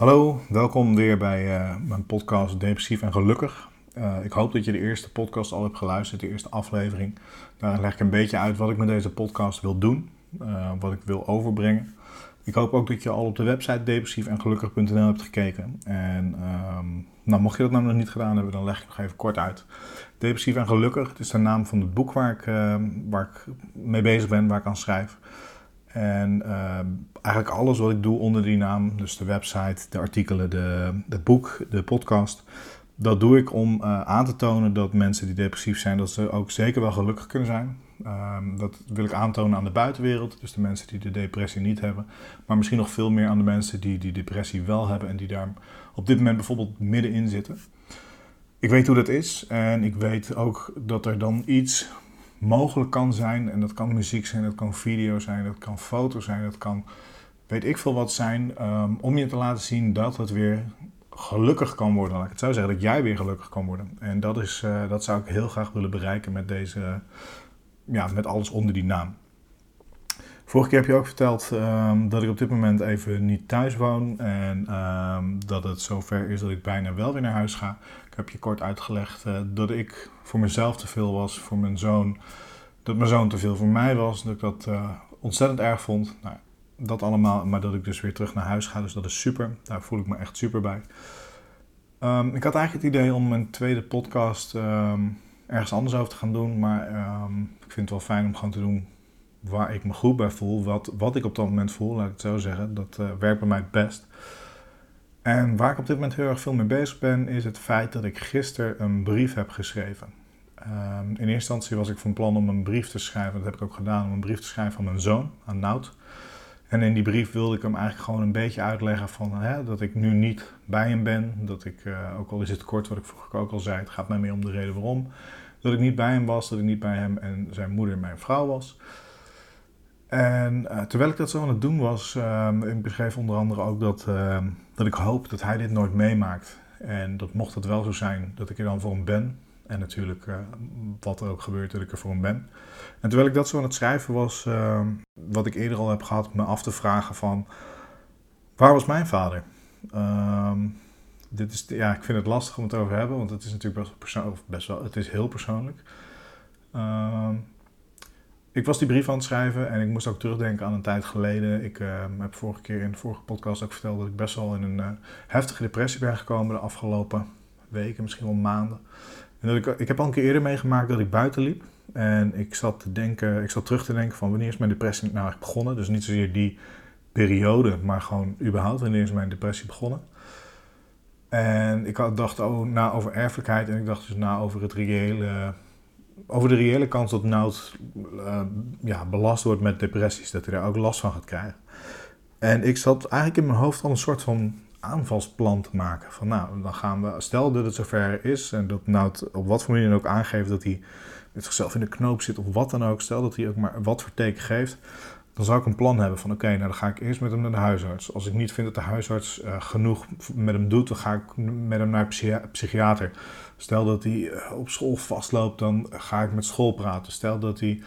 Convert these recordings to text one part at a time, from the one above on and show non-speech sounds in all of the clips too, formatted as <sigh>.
Hallo, welkom weer bij uh, mijn podcast Depressief en Gelukkig. Uh, ik hoop dat je de eerste podcast al hebt geluisterd, de eerste aflevering. Daar leg ik een beetje uit wat ik met deze podcast wil doen, uh, wat ik wil overbrengen. Ik hoop ook dat je al op de website depressiefengelukkig.nl hebt gekeken. En um, nou, mocht je dat nou nog niet gedaan hebben, dan leg ik nog even kort uit. Depressief en Gelukkig, het is de naam van het boek waar ik, waar ik mee bezig ben, waar ik aan schrijf. En uh, eigenlijk alles wat ik doe onder die naam, dus de website, de artikelen, de, het boek, de podcast, dat doe ik om uh, aan te tonen dat mensen die depressief zijn, dat ze ook zeker wel gelukkig kunnen zijn. Uh, dat wil ik aantonen aan de buitenwereld, dus de mensen die de depressie niet hebben, maar misschien nog veel meer aan de mensen die die depressie wel hebben en die daar op dit moment bijvoorbeeld middenin zitten. Ik weet hoe dat is en ik weet ook dat er dan iets mogelijk kan zijn. En dat kan muziek zijn, dat kan video zijn, dat kan foto zijn, dat kan weet ik veel wat zijn. Um, om je te laten zien dat het weer gelukkig kan worden. Ik het zo zeggen, dat jij weer gelukkig kan worden. En dat, is, uh, dat zou ik heel graag willen bereiken met deze, ja, met alles onder die naam. Vorige keer heb je ook verteld um, dat ik op dit moment even niet thuis woon. En um, dat het zover is dat ik bijna wel weer naar huis ga. Heb je kort uitgelegd uh, dat ik voor mezelf te veel was, voor mijn zoon. Dat mijn zoon te veel voor mij was. Dat ik dat uh, ontzettend erg vond. Nou, dat allemaal, maar dat ik dus weer terug naar huis ga. Dus dat is super. Daar voel ik me echt super bij. Um, ik had eigenlijk het idee om mijn tweede podcast ergens anders over te gaan doen. Maar ik vind het wel fijn om gewoon te doen waar ik me goed bij voel, wat, wat ik op dat moment voel, laat ik het zo zeggen, dat uh, werkt bij mij het best. En waar ik op dit moment heel erg veel mee bezig ben, is het feit dat ik gisteren een brief heb geschreven. Um, in eerste instantie was ik van plan om een brief te schrijven, dat heb ik ook gedaan, om een brief te schrijven van mijn zoon, aan Nout. En in die brief wilde ik hem eigenlijk gewoon een beetje uitleggen van hè, dat ik nu niet bij hem ben. Dat ik, uh, ook al is het kort wat ik vroeger ook al zei, het gaat mij meer om de reden waarom. Dat ik niet bij hem was, dat ik niet bij hem en zijn moeder mijn vrouw was. En uh, terwijl ik dat zo aan het doen was, uh, ik beschreef onder andere ook dat, uh, dat ik hoop dat hij dit nooit meemaakt. En dat mocht het wel zo zijn, dat ik er dan voor hem ben. En natuurlijk, eh, wat er ook gebeurt, dat ik er voor hem ben. En terwijl ik dat zo aan het schrijven was, ehm, wat ik eerder al heb gehad, me af te vragen van, waar was mijn vader? Ehm, dit is, ja, ik vind het lastig om het over te hebben, want het is natuurlijk best, persoon, best wel, het is heel persoonlijk. Ik was die brief aan het schrijven en ik moest ook terugdenken aan een tijd geleden. Ik uh, heb vorige keer in de vorige podcast ook verteld dat ik best wel in een uh, heftige depressie ben gekomen de afgelopen weken, misschien wel maanden. En dat ik, ik heb al een keer eerder meegemaakt dat ik buiten liep. En ik zat, te denken, ik zat terug te denken van wanneer is mijn depressie nou echt begonnen. Dus niet zozeer die periode, maar gewoon überhaupt wanneer is mijn depressie begonnen. En ik dacht oh, na over erfelijkheid en ik dacht dus na over het reële over de reële kans dat Nout uh, ja, belast wordt met depressies, dat hij daar ook last van gaat krijgen. En ik zat eigenlijk in mijn hoofd al een soort van aanvalsplan te maken. Van nou, dan gaan we, stel dat het zover is en dat Nout op wat voor manier dan ook aangeeft dat hij met zichzelf in de knoop zit of wat dan ook, stel dat hij ook maar wat voor teken geeft, dan zou ik een plan hebben van oké, nou dan ga ik eerst met hem naar de huisarts. Als ik niet vind dat de huisarts uh, genoeg met hem doet, dan ga ik met hem naar een psychiater. Stel dat hij uh, op school vastloopt, dan ga ik met school praten. Stel dat hij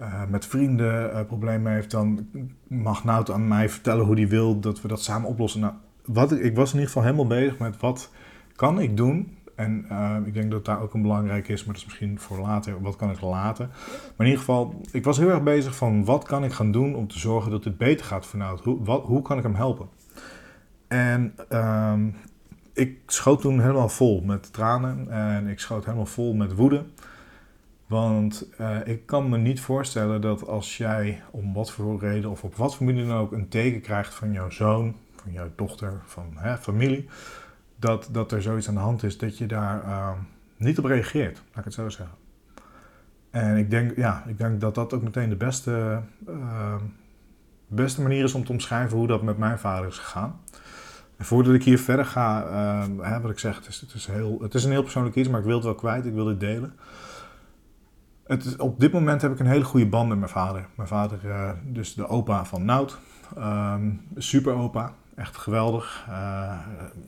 uh, met vrienden problemen heeft, dan mag Nout aan mij vertellen hoe hij wil dat we dat samen oplossen. Nou, wat, ik was in ieder geval helemaal bezig met wat kan ik doen en uh, ik denk dat daar ook een belangrijk is, maar dat is misschien voor later. Wat kan ik laten? Maar in ieder geval, ik was heel erg bezig van wat kan ik gaan doen om te zorgen dat het beter gaat voor Nout? Hoe, kan ik hem helpen? En uh, ik schoot toen helemaal vol met tranen en ik schoot helemaal vol met woede. Want uh, ik kan me niet voorstellen dat als jij om wat voor reden of op wat voor manier dan ook een teken krijgt van jouw zoon, van jouw dochter, van hè, familie dat, dat er zoiets aan de hand is dat je daar uh, niet op reageert, laat ik het zo zeggen. En ik denk, ja, ik denk dat dat ook meteen de beste, uh, beste manier is om te omschrijven hoe dat met mijn vader is gegaan. En voordat ik hier verder ga, uh, hè, wat ik zeg, het is, het, is heel, het is een heel persoonlijk iets, maar ik wil het wel kwijt, ik wil dit delen. Het is, op dit moment heb ik een hele goede band met mijn vader. Mijn vader, uh, dus de opa van Nout, um, super opa echt geweldig. Uh,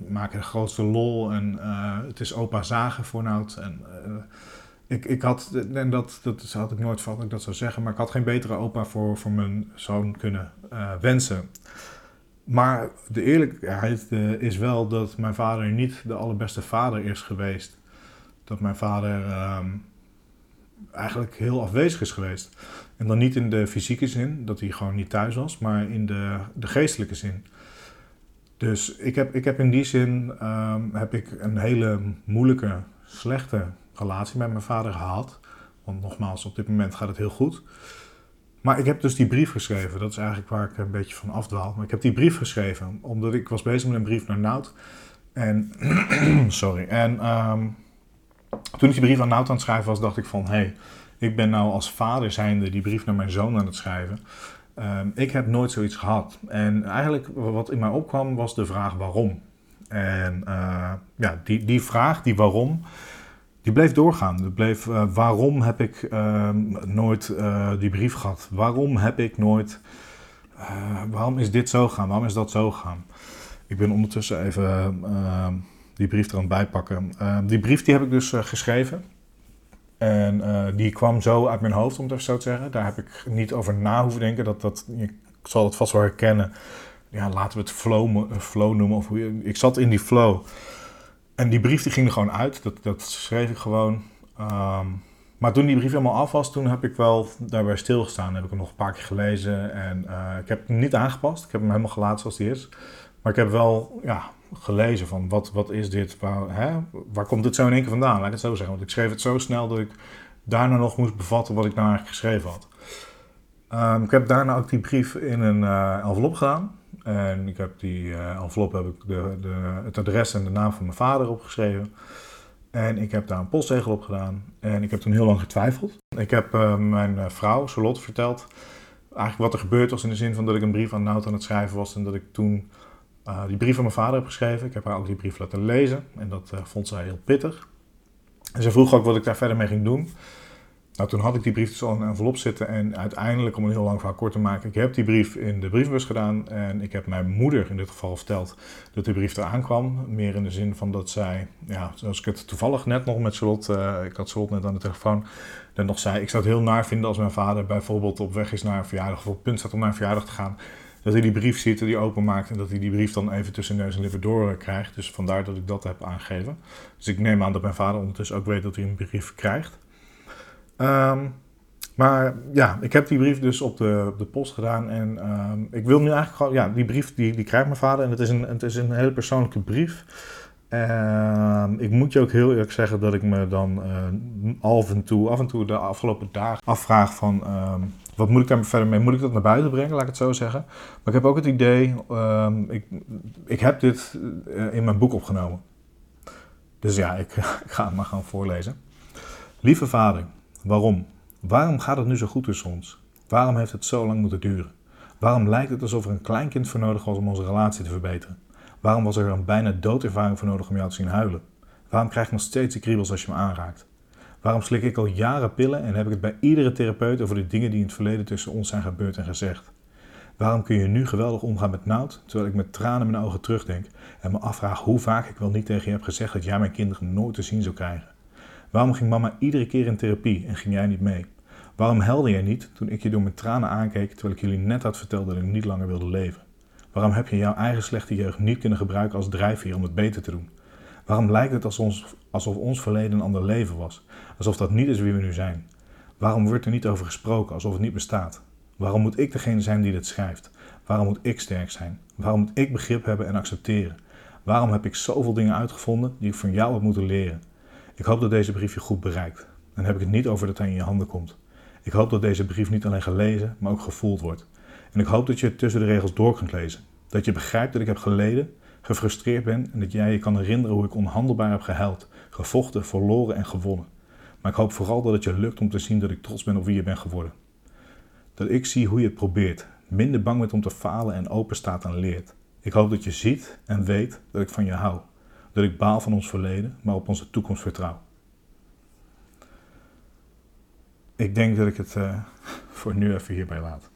maken de grootste lol en uh, het is opa zagen voor Nout. En, uh, ik, ik had, en dat, dat had ik nooit van dat ik dat zou zeggen, maar ik had geen betere opa voor, voor mijn zoon kunnen wensen. maar de eerlijkheid is wel dat mijn vader niet de allerbeste vader is geweest. Dat mijn vader ehm, eigenlijk heel afwezig is geweest. En dan niet in de fysieke zin, dat hij gewoon niet thuis was, maar in de, de geestelijke zin. Dus ik heb, ik heb in die zin ehm, heb ik een hele moeilijke, slechte relatie met mijn vader gehad. Want nogmaals, op dit moment gaat het heel goed. Maar ik heb dus die brief geschreven. Dat is eigenlijk waar ik een beetje van afdwaal. Maar ik heb die brief geschreven omdat ik was bezig met een brief naar Nout. En, <clears throat> sorry. En ehm, toen ik die brief aan Nout aan het schrijven was, dacht ik van... Hé, hey, ik ben nou als vader zijnde die brief naar mijn zoon aan het schrijven. Ehm, ik heb nooit zoiets gehad. En eigenlijk wat in mij opkwam was de vraag waarom. En uh, ja, die, die vraag, die waarom, die bleef doorgaan. Bleef, uh, waarom heb ik uh, nooit uh, die brief gehad? Waarom heb ik nooit. waarom is dit zo gegaan? Waarom is dat zo gegaan? Ik ben ondertussen even die brief er aan het bijpakken. die brief die heb ik dus geschreven. En die kwam zo uit mijn hoofd, om het even zo te zeggen. Daar heb ik niet over na hoeven denken. Dat, dat, ik zal het vast wel herkennen. Ja, laten we het flow, flow noemen. Of hoe ik zat in die flow. En die brief die ging er gewoon uit. Dat, dat schreef ik gewoon. Um, maar toen die brief helemaal af was, toen heb ik wel daarbij stilgestaan. Heb ik hem nog een paar keer gelezen. En uh, ik heb hem niet aangepast. Ik heb hem helemaal gelaten zoals die is. Maar ik heb wel ja, gelezen van wat, wat is dit? Waar, hè? waar komt dit zo in één keer vandaan? Laat ik het zo zeggen. Want ik schreef het zo snel dat ik daarna nog moest bevatten wat ik nou eigenlijk geschreven had. Um, ik heb daarna ook die brief in een uh, envelop gedaan. En ik heb die uh, envelop heb ik de, de, het adres en de naam van mijn vader opgeschreven. En ik heb daar een postzegel op gedaan. En ik heb toen heel lang getwijfeld. Ik heb uh, mijn eh, vrouw, Charlotte, verteld eigenlijk wat er gebeurd was in de zin van dat ik een brief aan Nout aan het schrijven was. En dat ik toen uh, die brief van mijn vader heb geschreven. Ik heb haar ook die brief laten lezen. En dat vond zij heel pittig. En ze vroeg ook wat ik daar verder mee ging doen. Nou, toen had ik die brief dus al in een envelop zitten en uiteindelijk, om een heel lang verhaal kort te maken, ik heb die brief in de brievenbus gedaan en ik heb mijn moeder in dit geval verteld dat die brief eraan kwam. Meer in de zin van dat zij, ja, zoals ik het toevallig net nog met Charlotte, uh, ik had Charlotte net aan de telefoon, net nog zei, ik zou het heel naar vinden als mijn vader bijvoorbeeld op weg is naar een verjaardag of op punt staat om naar een verjaardag te gaan, dat hij die brief ziet, die openmaakt en dat hij die brief dan even tussen neus en lippen door krijgt. Dus vandaar dat ik dat heb aangegeven. Dus ik neem aan dat mijn vader ondertussen ook weet dat hij een brief krijgt. Um, maar ja, ik heb die brief dus op de, op de post gedaan. En um, ik wil nu eigenlijk gewoon, ja, die brief die, die krijgt mijn vader. En het is een, het is een hele persoonlijke brief. Um, ik moet je ook heel eerlijk zeggen dat ik me dan uh, af, en toe, af en toe de afgelopen dagen afvraag van... wat moet ik daar verder mee? Moet ik dat naar buiten brengen, laat ik het zo zeggen. Maar ik heb ook het idee, ik, ik heb dit uh, in mijn boek opgenomen. Dus ja, <laughs> ik, ga het maar gewoon voorlezen. Lieve vader, Waarom? Waarom gaat het nu zo goed tussen ons? Waarom heeft het zo lang moeten duren? Waarom lijkt het alsof er een kleinkind voor nodig was om onze relatie te verbeteren? Waarom was er een bijna doodervaring voor nodig om jou te zien huilen? Waarom krijg ik nog steeds de kriebels als je me aanraakt? Waarom slik ik al jaren pillen en heb ik het bij iedere therapeut over de dingen die in het verleden tussen ons zijn gebeurd en gezegd? Waarom kun je nu geweldig omgaan met noud, terwijl ik met tranen in mijn ogen terugdenk en me afvraag hoe vaak ik wel niet tegen je heb gezegd dat jij mijn kinderen nooit te zien zou krijgen? Waarom ging mama iedere keer in therapie en ging jij niet mee? Waarom helde jij niet toen ik je door mijn tranen aankeek terwijl ik jullie net had verteld dat ik niet langer wilde leven? Waarom heb je jouw eigen slechte jeugd niet kunnen gebruiken als drijfveer om het beter te doen? Waarom lijkt het alsof ons, alsof ons verleden een ander leven was? Alsof dat niet is wie we nu zijn? Waarom wordt er niet over gesproken alsof het niet bestaat? Waarom moet ik degene zijn die dit schrijft? Waarom moet ik sterk zijn? Waarom moet ik begrip hebben en accepteren? Waarom heb ik zoveel dingen uitgevonden die ik van jou heb moeten leren? Ik hoop dat deze brief je goed bereikt. Dan heb ik het niet over dat hij in je handen komt. Ik hoop dat deze brief niet alleen gelezen, maar ook gevoeld wordt. En ik hoop dat je het tussen de regels door kunt lezen. Dat je begrijpt dat ik heb geleden, gefrustreerd ben en dat jij je kan herinneren hoe ik onhandelbaar heb gehuild, gevochten, verloren en gewonnen. Maar ik hoop vooral dat het je lukt om te zien dat ik trots ben op wie je bent geworden. Dat ik zie hoe je het probeert, minder bang bent om te falen en open staat en leert. Ik hoop dat je ziet en weet dat ik van je hou dat ik baal van ons verleden, maar op onze toekomst vertrouw. Ik denk dat ik het uh, <laughs> voor nu even hierbij laat.